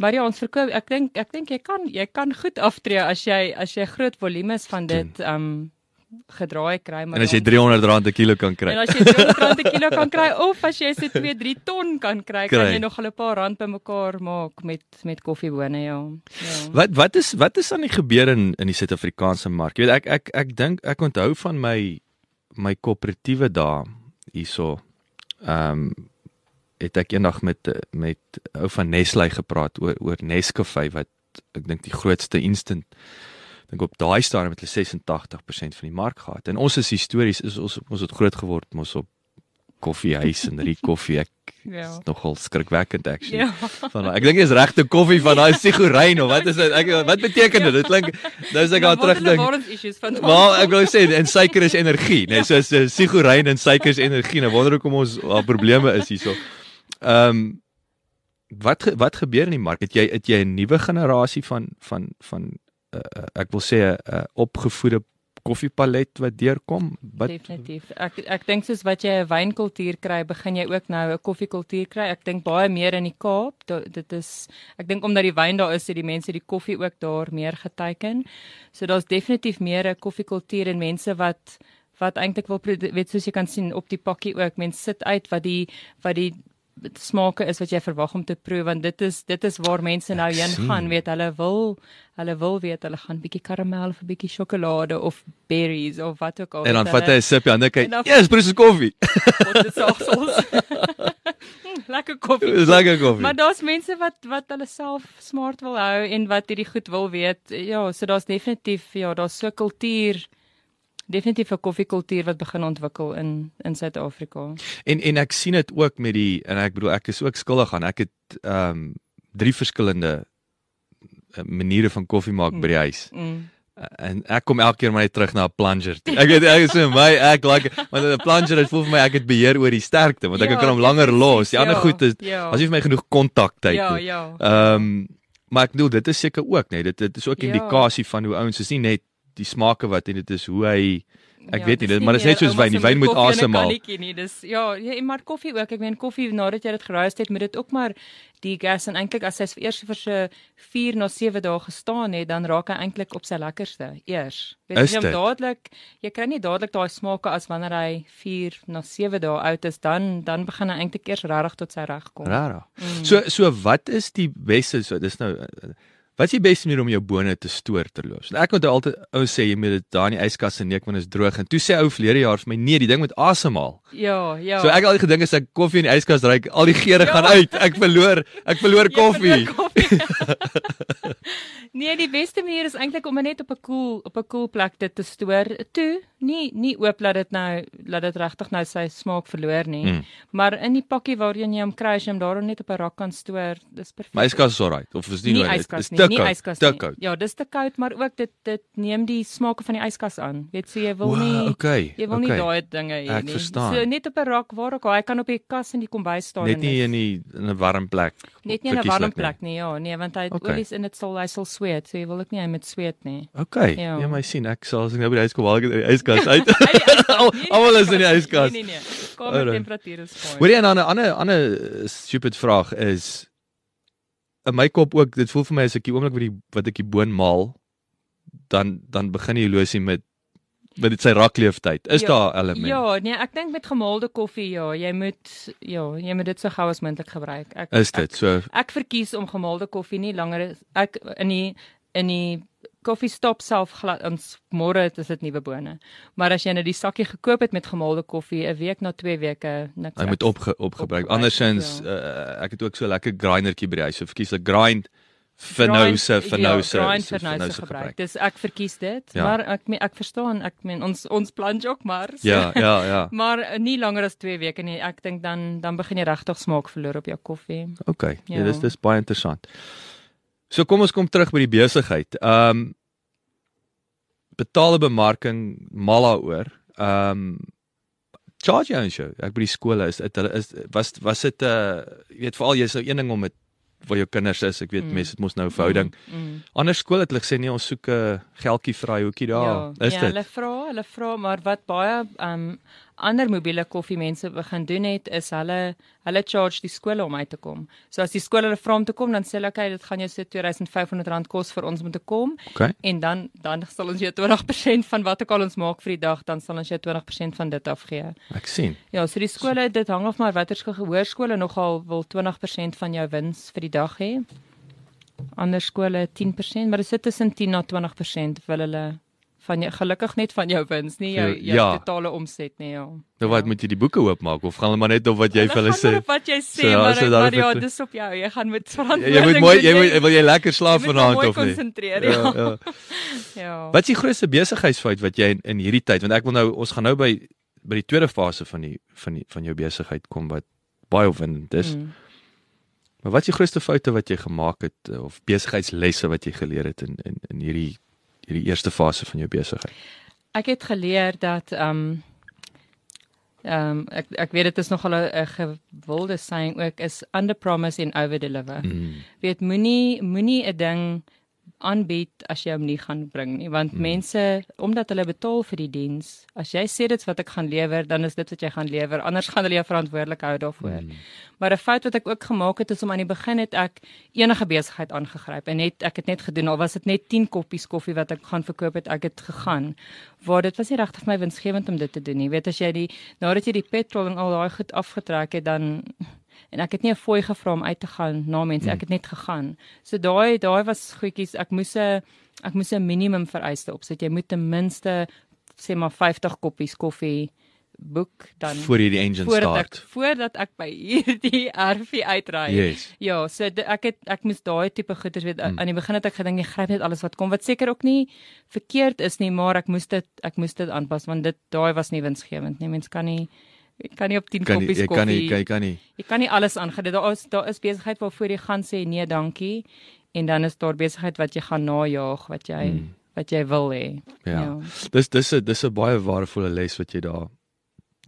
Maar ja, ons verkoop ek dink ek dink jy kan jy kan goed aftree as jy as jy groot volumes van dit um gedraai kry maar en as jy ja, 300 rand 'n kilo kan kry. En as jy 300 rand 'n kilo kan kry of as jy so 2, 3 ton kan kry, kan Kry. jy nog 'n paar rand bymekaar maak met met koffiebone, ja. Ja. Wat wat is wat is aan die gebeur in in die Suid-Afrikaanse mark? Jy weet ek ek ek dink ek onthou van my my koöperatiewe dae hierso. Ehm um, het ek eendag met met ou van Nestlé gepraat oor oor Nescafe wat ek dink die grootste instant dink op daai stadium het hulle 86% van die mark gehad. En ons is histories is ons ons het groot geword mos op koffiehuis en rie koffie. Ek Ja. is nogal skrikwekkend actually. Ja. van ek dink dis regte koffie van daai sigoryn of wat is dit? Ek wat beteken dit? Dit klink nou as ek Wat issues van maar ek wou sê en suiker is energie nee so so sigoryn en suiker is energie. Nou wonder hoekom ons al probleme is hierso. Ehm um, wat ge, wat gebeur in die mark? Het jy het jy 'n nuwe generasie van van van uh, ek wil sê 'n uh, opgevoede koffiepalet wat deurkom wat Definitief. Ek ek dink soos wat jy 'n wynkultuur kry, begin jy ook nou 'n koffiekultuur kry. Ek dink baie meer in die Kaap. Da- Dit is ek dink omdat die wyn daar is, het die mense die koffie ook daar meer geteiken. So daar's definitief meer 'n koffiekultuur en mense wat wat eintlik wil weet soos jy kan sien op die pakkie ook. Mense sit uit wat die wat die smake is wat jy verwag om te proe want dit is dit is waar mense nou heen gaan weet hulle wil hulle wil weet hulle gaan bietjie karamel of bietjie sjokolade of berries of wat ook al en dan vat hy 'n sipie en dan kyk ja dis presies koffie Wat dit sagsels. Hm, Lekker koffie. dis lekker koffie Maar daar's mense wat wat hulle self smart wil hou en wat hierdie goed wil weet. Ja, so daar's definitief ja, daar's so kultuur definitief 'n koffiekultuur wat begin ontwikkel in in Suid-Afrika. En en ek sien dit ook met die en ek bedoel ek is ook skuldig aan. Ek het ehm um, drie verskillende eh, maniere van koffie maak by die huis. Mm. En ek kom elke keer maar net terug na 'n plunger. toe. Ek het ek is so my ek like want 'n plunger dit voel vir my ek het beheer oor die sterkte want ek Ja, kan hom langer definitief, los. Die ander ja, goed is ja. as jy vir my genoeg kontaktyd Ja, het. ja. Ehm maar ek bedoel dit is seker ook nee dit dit is ook Ja. indikasie van hoe ouens is nie net die smake wat en dit is hoe hy ek Ja, weet nie dit maar dit is net soos wyn die wyn moet asemhaal. nie. Dis ja, ja, maar koffie ook. Ek meen koffie nadat jy dit geroast het, moet dit ook maar die gas en eintlik as hy eers vir so 4 na 7 dae gestaan het, dan raak hy eintlik op sy lekkerste eers. Is jy om dadelik jy kry nie dadelik daai smake as wanneer hy 4 na 7 dae oud is, dan dan begin hy eintlik eers regtig tot sy reg kom. Rara. Mm. So so wat is die beste so dis nou uh, wat is die beste manier om jou bone te stoor terloops? En ek onthou altyd ou sê jy moet dit daar in die yskas neek want dit droog en toe sê ou verlede jaar vir my nee die ding moet asemhaal. Ja, ja. So ek al gedink as ek koffie in die yskas ry al die geure Ja. gaan uit. Ek verloor ek verloor koffie. verloor koffie. nee, die beste manier is eintlik om net op 'n koel op 'n koel plek dit te stoor. Toe, nie nie oop laat dit nou laat dit regtig nou sy smaak verloor nie. Mm. Maar in die pakkie waarheen jy hom kry, as jy hom daarom net op 'n rak kan stoor, dis perfek. My yskas is alright of is nie nie nou yskas is nie, te nie koud, yskas te nie. koud. Ja, dis te koud, maar ook dit dit neem die smake van die yskas aan. Weet so jy wil Wow, nie okay. Jy wil okay. nie daai dinge hê Ek nie. verstaan. So net op 'n rak waar ook al, hy kan op die kas in die kombuis staan Net nie dis- in die in 'n warm plek. Net nie in 'n warm plek nie, ja, nee, want hy het Okay. olies in dit sal hy sal sweet, so jy wil ook nie hy met sweet nie. Okay. Ja. Ja, my sien ek sal as ek nou by die huis kom haal ek die yskas uit. Al- Almal is in die yskas. Nee nee nee. Alright. Kamertemperatuur is fyn. Hoorie en dan 'n ander ander stupid vraag is in my kop ook dit voel vir my as ek die oomblik wat die wat ek die boon maal dan dan begin die horlosie met met dit sy rakleeftyd. Is Ja, daar element? Ja, nee, ek dink met gemaalde koffie ja, jy moet ja, jy moet dit so gou as moontlik gebruik. Ek Is dit so? Ek, ek verkies om gemaalde koffie nie langer ek in die in die koffie stop self glad ons môre is dit nuwe bone. Maar as jy nou die sakkie gekoop het met gemaalde koffie 'n week na 2 weke niks. Hy moet opge, opgebruik. Andersins ja. uh, ek het ook so lekker grindertjie by die huis. So verkies ek grind vir nou se vir nou se ja, grind se- vir nou se gebruik. Dis ek verkies dit, Ja. maar ek me- ek verstaan, ek meen ons ons plan ook maar. So. Ja, ja, ja. Maar nie langer as 2 weke nie. Ek dink dan dan begin jy regtig smaak verloor op jou koffie. Okay. Ja, Ja. dis dis baie interessant. So kom ons kom terug by die besigheid. Ehm um, betaalde bemarking mal daaroor. Ehm um, charge jy jou. Ek by die skole is dit hulle is was was dit 'n uh, jy weet veral jy's nou een ding om dit waar jou kinders is. Ek weet mm. mense het mos nou 'n verhouding. Mm, mm. Ander skole het hulle gesê nee, ons soek 'n geldjie vir daai hoekie daar. Ja, is ja, dit? hulle vra, hulle vra, maar wat baie um ander mobiele koffiemense begin doen het is hulle hulle charge die skole om uit te kom. So as die skole hulle vra om te kom, dan sê hulle okay, dit gaan jou so R2500 kos vir ons om te kom Okay. en dan dan sal ons jou 20% van wat ook al ons maak vir die dag, dan sal ons jou 20% van dit afgee. Ek sien. Ja, so die skole, dit hang af maar watter skool hoërskole nogal wil 20% van jou wins vir die dag hê. Ander skole 10%, maar dit sit tussen 10 na 20% wil hulle van jou gelukkig net van jou wins, nie jou jou Ja. totale omset nie, ja. Nou wat moet jy die boeke oopmaak of gaan hulle maar net op wat jy vir hulle maar sê? wat jy sê, So, ja, maar, so daar maar ja, het- dis op jou. Jy gaan met Jy, verantwoording. jy moet mooi jy moet moet wil jy lekker slaap jy maar vanaand of nie? konsentreer, Ja, ja. ja. Ja. Wat is die grootste besigheidsfout wat jy in, in hierdie tyd want ek wil nou ons gaan nou by by die tweede fase van die van die van jou besigheid kom wat baie opwindend is. Mm. Maar wat is die grootste foute wat jy gemaak het of besigheidslesse wat jy geleer het in in in hierdie hierdie eerste fase van jou besigheid? Ek het geleer dat ehm um, ehm um, ek ek weet dit is nogal 'n gewilde saying ook is under promise and over deliver. Mm. Weet moenie moenie 'n ding aanbied as jy hom nie gaan bring nie. Want mm. mense omdat hulle betaal vir die diens as jy sê dit's wat ek gaan lewer dan is dit wat jy gaan lewer. Anders gaan hulle jou verantwoordelik hou daarvoor. Mm. maar 'n fout wat ek ook gemaak het is om aan die begin het ek enige besigheid aangegryp en net ek het net gedoen. Al was dit net 10 koppies koffie wat ek gaan verkoop het ek het gegaan. Waar dit was nie regtig vir my winsgewend om dit te doen nie. Weet as jy die nadat jy die petrol en al daai goed afgetrek het dan en ek het nie 'n fooi gevra om uit te gaan na mense ek het net gegaan so daai daai was goedjies ek moes 'n ek moes 'n minimum vereiste opsit jy moet ten minste sê maar 50 koppies koffie boek dan Voor jy die engine voordat start. ek voordat ek by hierdie RV uitry Yes. Ja, so ek het ek moes daai tipe goeders weet mm. aan die begin het ek gedink jy gryp net alles wat kom wat seker ook nie verkeerd is nie, maar ek moes dit ek moes dit aanpas want dit daai was nie winsgewend nie. Mens kan nie jy kan nie op 10 Kan nie, koppies jy koffie. kan nie jy kan nie. jy kan nie alles aangedoen. Daar is daar is besigheid waarvoor jy gaan sê nee, dankie en dan is daar besigheid wat jy gaan najaag wat jy mm. wat jy wil hê. Ja. Dis dis 'n dis 'n baie waardevolle les wat jy daar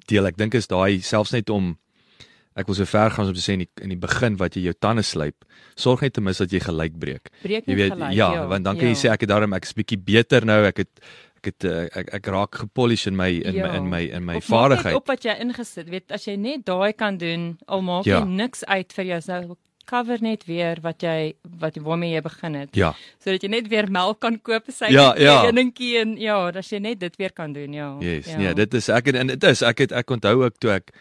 deel. Ek dink is daai selfs net om ek wil so ver gaan om te sê in die, in die begin wat jy jou tande slyp, sorg net ten minste dat jy gelyk breek. Breek Jy weet gelyk, ja, ja, want dan kan jy ja. sê ek het daarom ek is bietjie beter nou, ek het ek het uh, ek ek raak gepolish in my in my in my in my Of vaardigheid. Op wat jy ingesit, weet as jy net daai kan doen, al maak Ja. jy niks uit vir jouself cover net weer wat jy wat waarmee jy begin het. Ja. Sodat jy net weer melk kan koop, sy Ja, ja. enetjie en ja, as jy net dit weer kan doen, ja. Yes, ja. nee, dit is ek en dit is ek het ek onthou ook toe ek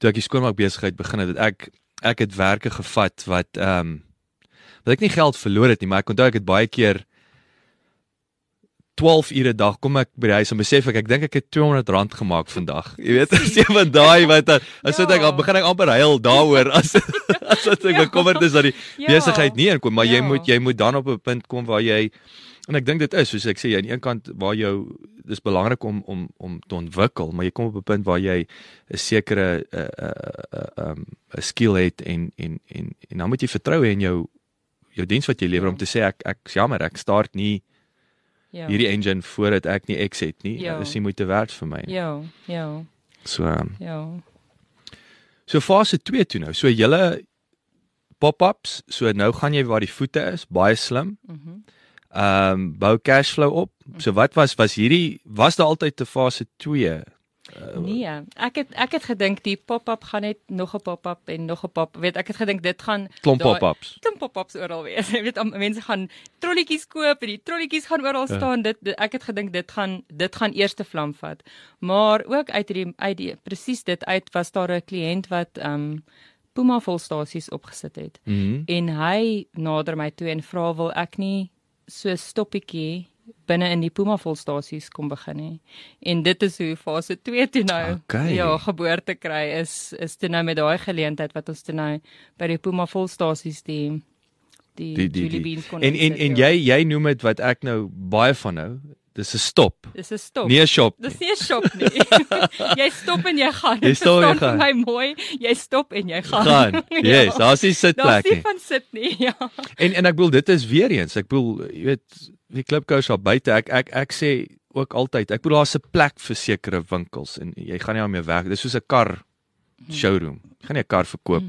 toe ek die skoonmaak besigheid begin het ek ek het werke gevat wat ehm um, wat ek nie geld verloor het nie, maar ek onthou ek het baie keer 12 ure 'n dag kom ek by die huis en besef ek ek dink ek het R200 gemaak vandag. Jy weet, as jy van daai wat dan as ek Ja. al begin ek amper huil daaroor as as wat ek Ja. bekommerd is dat die Ja. besigheid nie inkom, maar jy moet jy moet dan op 'n punt kom waar jy en ek dink dit is soos ek sê aan die een kant waar jou dis belangrik om om om te ontwikkel, maar jy kom op 'n punt waar jy 'n sekere 'n 'n 'n 'n 'n skill het en en en en dan moet jy vertrou hê in jou jou diens wat jy lewer om te sê ek ek jammer, ek start nie ja. hierdie engine voordat ek nie X het nie. Ja. Dis nie moeite werd vir my nie. Ja, ja, So um, ja. so fase 2 toe nou. So julle pop-ups, so nou gaan jy waar die voete is, baie slim. Mhm. Ehm um, bou cashflow op. So wat was was hierdie was daar altyd 'n fase 2? Nee, ek het ek het gedink die pop-up gaan net nog 'n pop-up en nog 'n pop. Weet ek het gedink dit gaan Klomp pop-ups. klomp pop-ups oral wees. Jy weet mense gaan trolletjies koop en die trolletjies gaan oral Ja. staan. Dit, dit ek het gedink dit gaan dit gaan eerste vlam vat. Maar ook uit die uit die presies dit uit was daar 'n kliënt wat um Puma volstasies opgesit het. Mhm. En hy nader my toe en vra wil ek nie so stoppietjie binne in die Puma volstasies kom begin nie. En dit is hoe fase 2 toe nou Okay. ja geboorte kry is is toe nou met daai geleentheid wat ons toe nou by die Puma volstasies die die, Die die die. Beans kon En en en ja. jy jy noem dit wat ek nou baie van hou. Dis 'n stop. dis 'n stop. Nie 'n shop. Dis nie 'n shop nie. jy stop en jy gaan. Jy stop en jy gaan. My mooi. Jy stop en jy gaan. Gaan. Yes, daar's nie Daar's sitplek nie nie. van sit nie. Ja. En en ek bedoel dit is weer eens, ek bedoel jy weet die klipkous daar buite. Ek ek ek sê ook altyd, ek bedoel daar's 'n plek vir sekere winkels en jy gaan nie daarmee weg. Dis soos 'n kar showroom. Jy gaan nie 'n kar verkoop.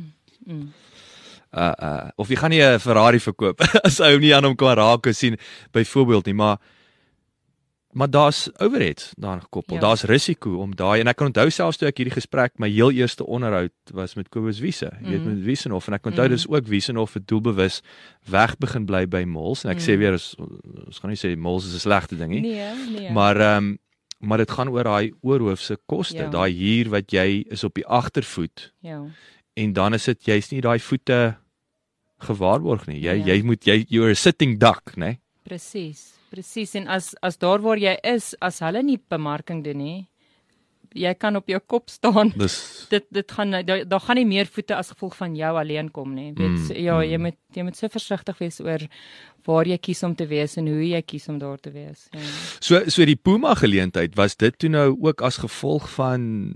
Mm. uh uh of jy gaan nie 'n Ferrari verkoop as hom nie aan hom kan raak en sien byvoorbeeld nie, maar maar daar's overheads daaraan gekoppel. Ja. Daar's risiko om daai en ek kan onthou selfs toe ek hierdie gesprek my heel eerste onderhoud was met Kobus Wiese. Jy weet Mm. met Wiesenhof en ek onthou Mm. dis ook Wiesenhof het doelbewus weg begin bly by Mols en ek sê Mm. weer ons, ons gaan nie sê Mols is 'n slegte ding nie. Nee, nee. Maar ehm um, maar dit gaan oor daai oorhoofse koste, Ja. daai huur wat jy is op die agtervoet ja. en dan is dit jy's nie daai voete gewaarborg nie. Jy Ja. jy moet jy you're a sitting duck, né? Presies. Presies en as as daar waar jy is, as hulle nie bemarking doen nie, jy kan op jou kop staan. Dis Dit dit gaan daar, daar gaan nie meer voete as gevolg van jou alleen kom nie. Weet Mm, mm, ja, jy mm. moet jy moet so versigtig wees oor waar jy kies om te wees en hoe jy kies om daar te wees. Ja. so so die Puma geleentheid was dit toe nou ook as gevolg van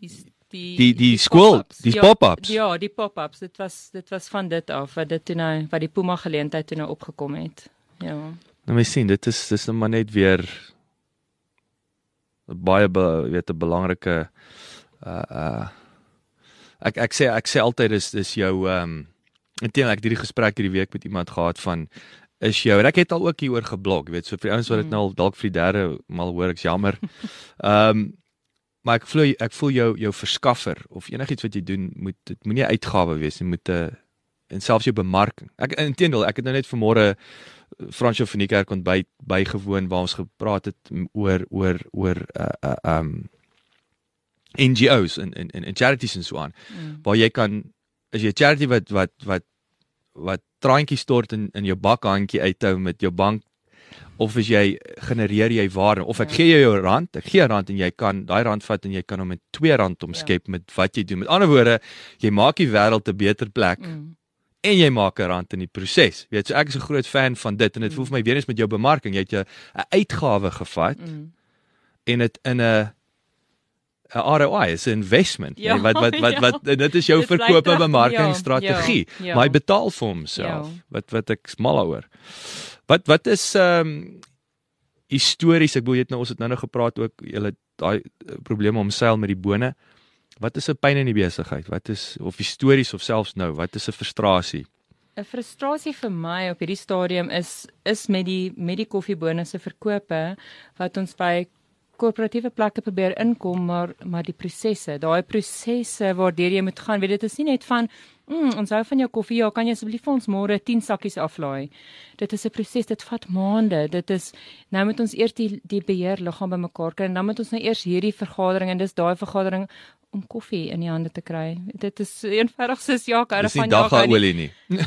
Die die Die- die skool, pop-ups. die ja, pop-ups. Ja, die pop-ups. Dit was dit was van dit af wat dit toe nou wat die Puma geleentheid toe nou opgekom het. Ja. Nou mens sien dit is dis nou maar net weer baie be, weet 'n belangrike uh uh ek ek sê ek sê altyd is dis jou ehm um, intendeel ek het hierdie gesprek hierdie week met iemand gehad van is jou en ek het al ook hieroor geblok, jy weet, so vir ouens wat dit Mm. nou al dalk vir die derde maal hoor, ek's jammer. Ehm um, maar ek voel ek voel jou jou verskaffer of enigiets wat jy doen moet dit moenie 'n uitgawe wees nie, moet 'n en selfs jou bemarking. Ek intendeel, ek het nou net vanmôre Fransjo van die kerk ontbyt bygewoon waar ons gepraat het oor oor oor uh uh um NGOs en en en charities en so aan Mm. waar jy kan as jy 'n charity wat wat wat wat traantjies stort in in jou bakhandjie uithou met jou bank of as jy genereer jy waarde of ek Ja. gee jou jou rand, ek gee 'n rand en jy kan daai rand vat en jy kan hom met 2 rand omskep met wat jy doen. Met ander woorde, jy maak die wêreld 'n beter plek Mm. En jy maak 'n rand in die proses. Jy weet, so ek is 'n groot fan van dit en dit Mm. voel vir my weer eens met jou bemarking, jy het 'n 'n uitgawe gevat Mm. en dit in 'n 'n ROI is 'n investment, Ja, nee, wat wat wat ja. wat dit is jou verkoop en terugkom, bemarkingsstrategie. ja, ja. Maar hy betaal vir homself. Ja. Wat wat ek smal daaroor. Wat wat is ehm um, histories, ek bedoel jy het nou ons het nou nou gepraat ook julle daai eh, probleme om seil met die bone. Wat is 'n pyn in die besigheid? Wat is of histories of selfs nou, wat is 'n frustrasie? 'n Frustrasie vir my op hierdie stadium is is met die met die koffiebonusse verkope wat ons by korporatiewe plekke probeer inkom maar maar die prosesse, daai prosesse waardeur jy moet gaan, weet dit is nie net van mm, ons hou van jou koffie, ja, kan jy asseblief vir ons môre 10 sakkies aflaai. Dit is 'n proses, dit vat maande. Dit is nou moet ons eers die die beheerliggaam bymekaar kry en dan moet ons nou eers hierdie vergadering en dis daai vergadering om koffie in die hande te kry. Dit is eenvoudig soos ja, Dis nie van ja, dagga olie nie.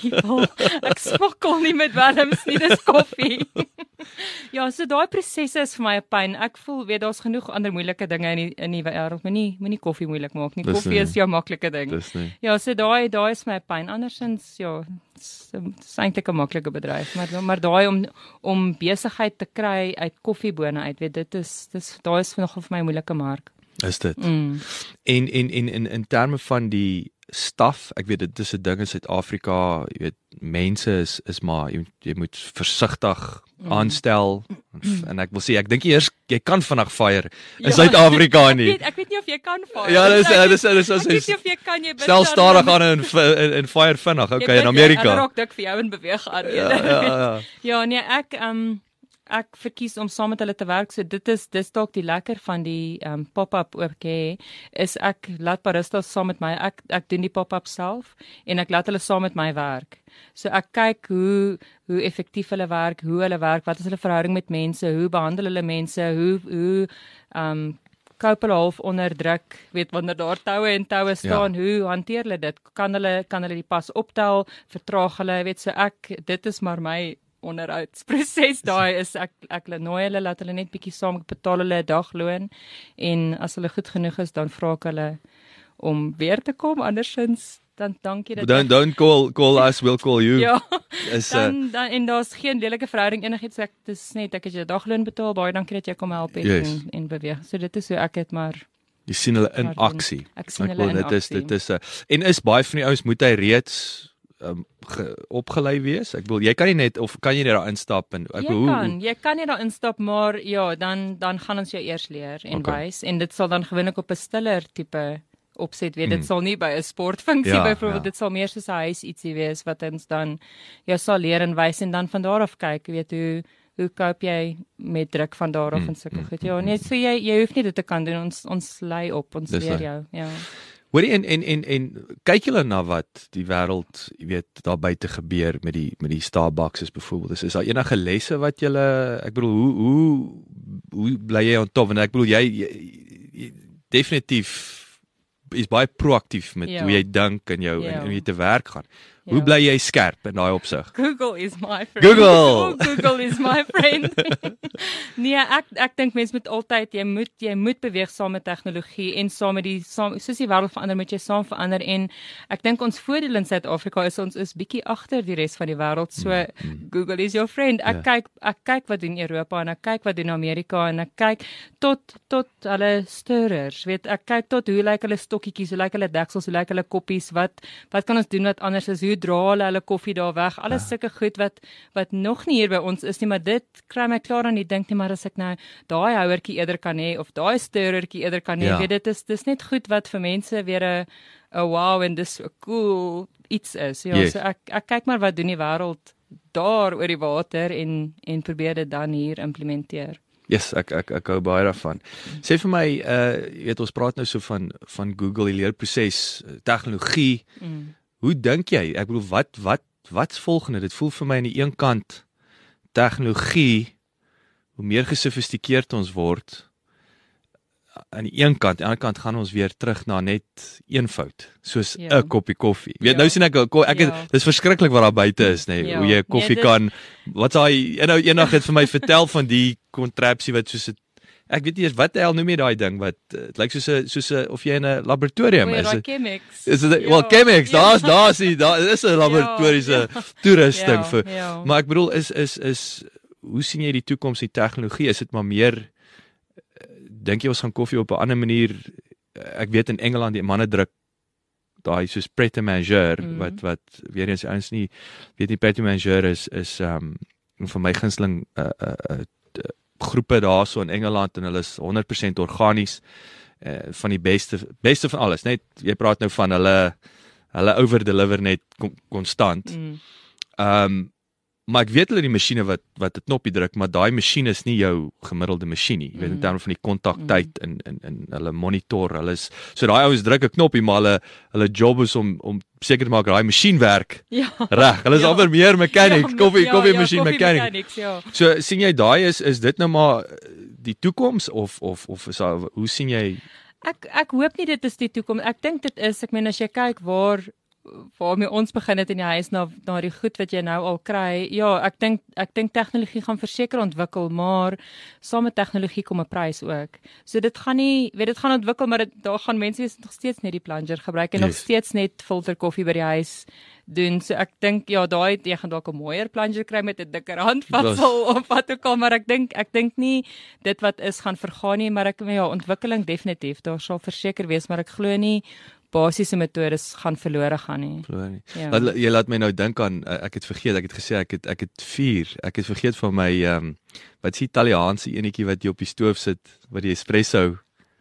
people. Ek smokkel nie met welms nie, dis koffie. ja, so daai prosesse is vir my 'n pyn. Ek voel weet daar's genoeg ander moeilike dinge in die in die wêreld. Moenie moenie koffie moeilik maak nie. Dis Koffie nie. is jou maklike ding. Dis nie. Ja, so daai daai is my pyn. Andersins ja, dis dis eintlik 'n maklike bedryf, maar maar daai om om besigheid te kry uit koffiebone uit, weet dit is dis daai is nog vir my 'n moeilike mark. Is dit? Mm. En en en in in terme van die staf, ek weet dit is 'n ding in Suid-Afrika, jy weet mense is is maar jy, jy moet versigtig Mm. aanstel en, en ek wil sê ek dink eers jy kan vinnig fire in Ja. Suid-Afrika Ek nie. weet ek weet nie of jy kan vaar. Ja, dis Ek dis weet- dis Ek weet dis nie of jy kan jy stel stadig aan in in, in fire vinnig. Jy Okay, in bid- Amerika. Hulle raak dik vir jou en beweeg aan. Ja, ja, ja. ja, nee, ek ehm um, ek verkies om saam met hulle te werk. So dit is dis dalk die lekker van die um, pop-up ook hê is ek laat baristas saam met my. Ek ek doen die pop-up self en ek laat hulle saam met my werk. So ek kyk hoe hoe effektief hulle werk, hoe hulle werk, wat is hulle verhouding met mense, hoe behandel hulle mense, hoe hoe um, koop hulle half onder druk, weet wanneer daar toue en toue staan, ja. hoe hanteer hulle dit? Kan hulle kan hulle die pas optel, vertraag hulle, weet so ek dit is maar my onderhoudsproses daai is ek ek nooi hulle laat hulle net bietjie saam ek betaal hulle 'n dagloon en as hulle goed genoeg is dan vra ek hulle om weer te kom andersins dan dankie dat Don't don't call call us, we'll call you. ja Is dan dan en daar's geen lelike verhouding enigiets ek dis net ek het jou dagloon betaal baie dankie dat jy kom help het Yes. en en beweeg so dit is hoe ek het maar jy sien hulle in aksie. ek sien Ek hulle wil in dit is aksie. dit is 'n en is baie van die ouens moet hy reeds um, ge, opgelei wees. Ek bedoel jy kan nie net of kan jy net daar instap en ek jy hoe kan, jy kan nie daar instap maar ja, dan dan gaan ons jou eers leer en Okay. wys en dit sal dan gewoonlik op 'n stiller tipe opset, weet dit mm. sal nie by 'n sportfunksie Ja, byvoorbeeld, ja. dit sal meer soos 'n huis ietsie wees wat ons dan jou sal leer en wys en dan van daar af kyk, weet hoe hoe koop jy met druk van daar af Mm, en sulke mm, goed. Ja, nee, so jy jy hoef nie dit te kan doen. Ons ons lei op, ons Dis leer jou. Ja. Hoorie en en en en kyk julle na wat die wêreld, jy weet, daar buite gebeur met die met die Starbucks is byvoorbeeld. Is, is daar enige lesse wat julle ek bedoel hoe hoe hoe bly jy on top want ek bedoel jy, jy, jy definitief is baie proaktief met Ja. hoe jy dink en jou Ja. en hoe jy te werk gaan. Hoe Ja. bly jy skerp in daai opsig? Google is my friend. Google! Oh, Google is my friend. nee, ek ek dink mense moet altyd jy moet jy moet beweeg saam met tegnologie en saam met die saam soos die wêreld verander moet jy saam verander en ek dink ons voordeel in Suid-Afrika is ons is bietjie agter die res van die wêreld. So Google is your friend. Ek Ja. kyk ek kyk wat doen Europa en ek kyk wat doen Amerika en ek kyk tot tot hulle stirrers. Weet ek kyk tot hoe lyk hulle stokkietjies, hoe lyk hulle deksels, hoe lyk hulle koppies, wat wat kan ons doen wat anders is? Hoe dra hulle hulle koffie daar weg? Alles sulke goed wat wat nog nie hier by ons is nie, maar dit kry my klaar aan die dink nie, maar as ek nou daai houertjie eerder kan hê of daai stirrertjie eerder kan hê, Ja. weet dit is dis net goed wat vir mense weer 'n 'n wow en dis so cool iets is. Ja, Yes. so ek ek kyk maar wat doen die wêreld daar oor die water en en probeer dit dan hier implementeer. Yes, ek ek ek hou baie daarvan. Sê vir my, uh jy weet ons praat nou so van van Google die leerproses, eh, tegnologie. Mm. Hoe dink jy? Ek bedoel wat wat wat's volgende? Dit voel vir my aan die een kant tegnologie hoe meer gesofistikeerd ons word aan die een kant, aan die ander kant gaan ons weer terug na net eenvoud, soos 'n Ja. koppie koffie. Weet Ja. nou sien ek ko- ek Ja. het, dis verskriklik wat daar buite is, nê, nee, Ja. hoe jy koffie Nee, dit- kan wat's daai en nou eendag het vir my vertel van die kontrapsie wat soos 'n ek weet nie eens wat die hel noem jy daai ding wat eh, dit lyk soos 'n soos 'n of jy in 'n laboratorium O, is. Chemex. Is dit Ja, wel Chemex, ja. daar's daar's die daar is 'n laboratoriese ja. toerusting Ja, vir. ja. Maar ek bedoel is is is hoe sien jy die toekoms in tegnologie? Is dit maar meer eh, dink jy ons gaan koffie op 'n ander manier eh, ek weet in Engeland die manne druk daai soos pret a manger Mhm. wat wat weer eens ouens nie weet nie pret a manger is is um vir my gunsteling uh, uh, uh, groepe daarso in Engeland en hulle is 100% organies uh, van die beste beste van alles net jy praat nou van hulle hulle over deliver net kon- konstant Mm. Ehm um, maar ek weet hulle die masjiene wat wat 'n knoppie druk, maar daai masjien is nie jou gemiddelde masjien nie. Jy weet in Mm. terme van die kontaktyd en en en hulle monitor, hulle is so daai ouens druk 'n knoppie, maar hulle hulle job is om om seker te maak daai masjien werk Ja. reg. Hulle is Ja. amper meer mechanics, Ja, koffie ja, koffie ja, masjien koffie mechanics. mechanics, Ja. So sien jy daai is is dit nou maar eh, die toekoms of of of is daar, hoe sien jy Ek ek hoop nie dit is die toekoms. Ek dink dit is, ek meen as jy kyk waar waarmee ons begin het in die huis na na die goed wat jy nou al kry. Ja, ek dink ek dink tegnologie gaan verseker ontwikkel, maar saam met tegnologie kom 'n prys ook. So dit gaan nie, weet dit gaan ontwikkel, maar dit daar gaan mense wees nog steeds net die plunger gebruik en nog Yes. steeds net filter koffie by die huis doen. So ek dink ja, daai jy gaan dalk 'n mooier plunger kry met 'n dikker handvatsel of wat ook al, maar ek dink ek dink nie dit wat is gaan vergaan nie, maar ek ja, ontwikkeling definitief. Daar sal verseker wees, maar ek glo nie basiese metodes gaan verlore gaan nie. Glo nie. Ja. Wat jy laat my nou dink aan uh, ek het vergeet, ek het gesê ek het ek het 4. Ek het vergeet van my ehm um, wat is Italiaanse enetjie wat jy op die stoof sit wat die espresso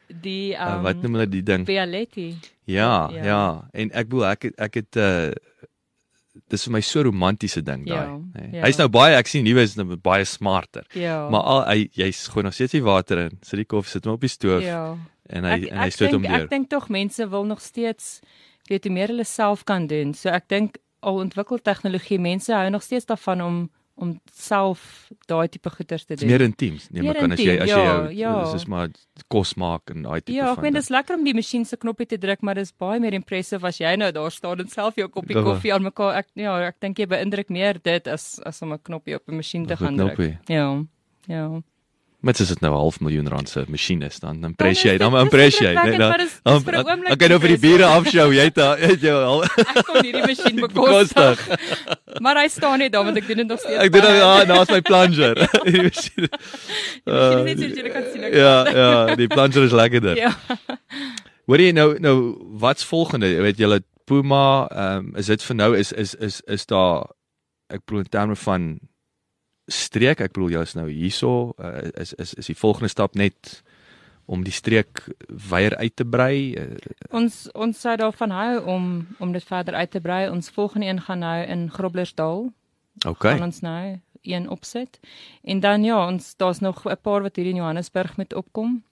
Die um, uh, um, wat noem hulle die ding? Bialetti. Ja, ja. ja. En ek bedoel ek het, ek het uh dis vir my so romantiese ding daai. Ja, nee. ja. Hy's nou baie ek sien nuwe is nou baie smarter. Ja. Maar al hy jy's gewoon nog steeds die water in. Sit die koffie sit hom op die stoof ja. En hy Ek- en hy ek stoot hom deur. Ek dink tog mense wil nog steeds weet hoe meer hulle self kan doen. So ek dink al ontwikkel tegnologie, mense hou nog steeds daarvan om om self daai tipe goeders te doen. meer intiem. Nee, maar kan as jy as jy ja, jou ja. dis is maar kos maak en daai tipe Ja, ek van meen ding. dis lekker om die masjien se knoppie te druk, maar dis baie meer impressive as jy nou daar staan en self jou koppie Ja. koffie aan mekaar. Ek ja, ek dink jy beïndruk meer dit as as om 'n knoppie op 'n masjien te gaan druk. knoppie. Ja. Ja. Met as dit nou 'n half miljoen rand se masjien is dan dan Dan pres is jy, dit- dan dis impres jy. indrukwekkend, dan- dan- vir 'n oomblik Dan kan jy nou vir die bure afshow, jy het het jou al Ek kon hierdie masjien bekostig. maar hy staan net daar want ek doen dit nog steeds. Ek doen nou baie. ja, daar's my plunger. Hierdie masjien. Die masjien is net soos jy kan sien. Ja, ja, die plunger is lekkerder. Ja. Hoor jy nou nou wat's volgende? Jy weet julle Puma, ehm um, is dit vir nou is is is is daar ek bedoel in terme van streek, ek bedoel jy is nou hierso, uh, is is is die volgende stap net om die streek weier uit te brei? Uh, ons ons sou daarvan hou om om dit verder uit te brei. Ons volgende een gaan nou in Groblersdal. Okay. Gaan ons nou een opset. En dan ja, ons daar's nog 'n paar wat hier in Johannesburg met opkom.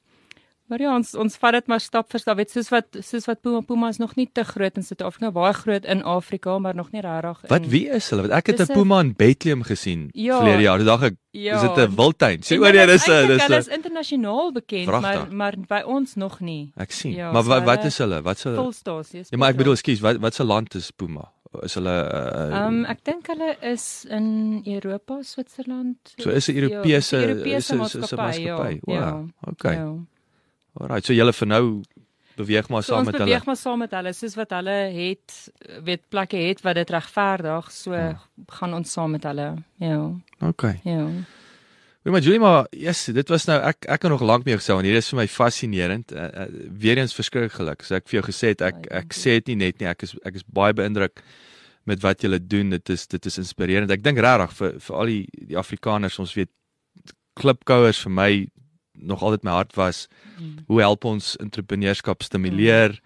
Maar ja, ons ons vat dit maar stap vir stap. Weet soos wat soos wat Puma Puma is nog nie te groot in Suid-Afrika, baie groot in Afrika, maar nog nie regtig Wat wie is hulle? Want ek het 'n Puma in Bethlehem gesien Ja. verlede jaar. Dis dag ek Ja. is dit 'n wildtuin. Sê oor is dis 'n dis Hulle is internasionaal bekend, Pragtig. maar maar by ons nog nie. Ek sien. Ja, maar so wat wat is hulle? Wat se Volstasies. Ja, maar ek bedoel, ekskuus, wat wat se land is Puma? Is hulle uh, Ehm um, ek dink hulle is in Europa, Switserland. so is 'n Ja, Europese is Europese is 'n maatskappy. Ja, maatskappy. ja, Wow. Okay. Ja. Alright. So julle vir nou beweeg maar So saam ons met beweeg hulle. maar saam met hulle, soos wat hulle het, weet plekke het wat dit regverdig, so Ja. gaan ons saam met hulle. Ja. Okay. Ja. Weet maar Julie maar yes, dit was nou ek ek kan nog lank mee gesê want hier is vir my fascinerend. Uh, uh, weer eens verskriklik geluk. So ek vir jou gesê het ek ek sê dit nie net nie. Ek is ek is baie beïndruk met wat julle doen. Dit is dit is inspirerend. Ek dink regtig vir vir al die die Afrikaners, ons weet klipkouers vir my nog altyd my hart was. Mm. Hoe help ons entrepreneurskap stimuleer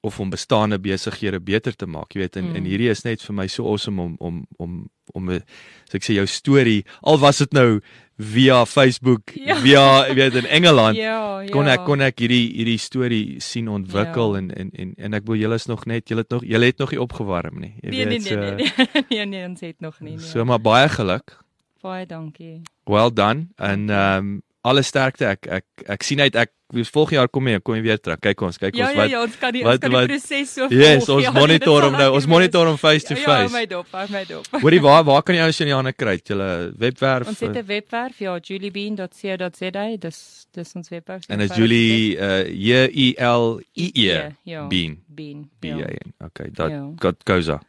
of om bestaande besighede beter te maak? Jy weet en, Mm. en hierdie is net vir my so awesome om om om om 'n so ek sê jou storie al was dit nou via Facebook Ja. via weet in Engeland Ja, ja. kon ek kon ek hierdie hierdie storie sien ontwikkel Ja. en en en en ek bedoel julle is nog net julle het nog julle het nog nie opgewarm nie jy Nee, nee, weet nee, nee, nee, nee, nee, ons het nog nie. so Nee. maar baie geluk Baie dankie. well done en ehm um, alle sterkte ek ek ek sien uit ek volgende jaar kom jy kom jy weer terug kyk ons kyk Ja, ons ja, wat ja, ons kan die wat- ons kan die proses so Yes, volg. ons Ja, nee, monitor hom nou. Ons monitor hom face to Ja, face. Ja, my dop, my dop. hoorie waar waar kan jy ons in die hande kry julle webwerf Ons het 'n webwerf, ja, juliebean.co.za, dis dis ons webwerf. en is Julie uh J U L I E ja. Bean Bean. B A Ja. N okay dat Ja. got goza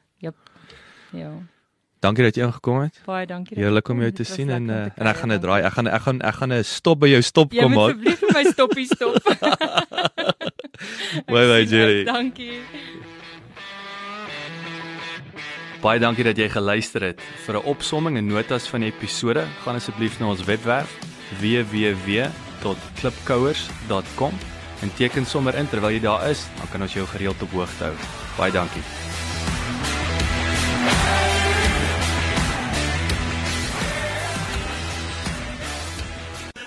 Ja. Dankie dat jy ingekom het Baie dankie. Heerlik jy om jou te sien en uh, te en ek gaan dit draai. Ek gaan ek gaan ek gaan 'n stop by jou stop Jy kom moet maak. asseblief vir my stoppie stop. Bye bye uit, Dankie. Baie dankie dat jy geluister het. Vir 'n opsomming en notas van die episode, gaan asseblief na ons webwerf www.klipkouers.com en teken sommer in terwyl jy daar is, dan kan ons jou gereeld op hoogte hou. Baie dankie.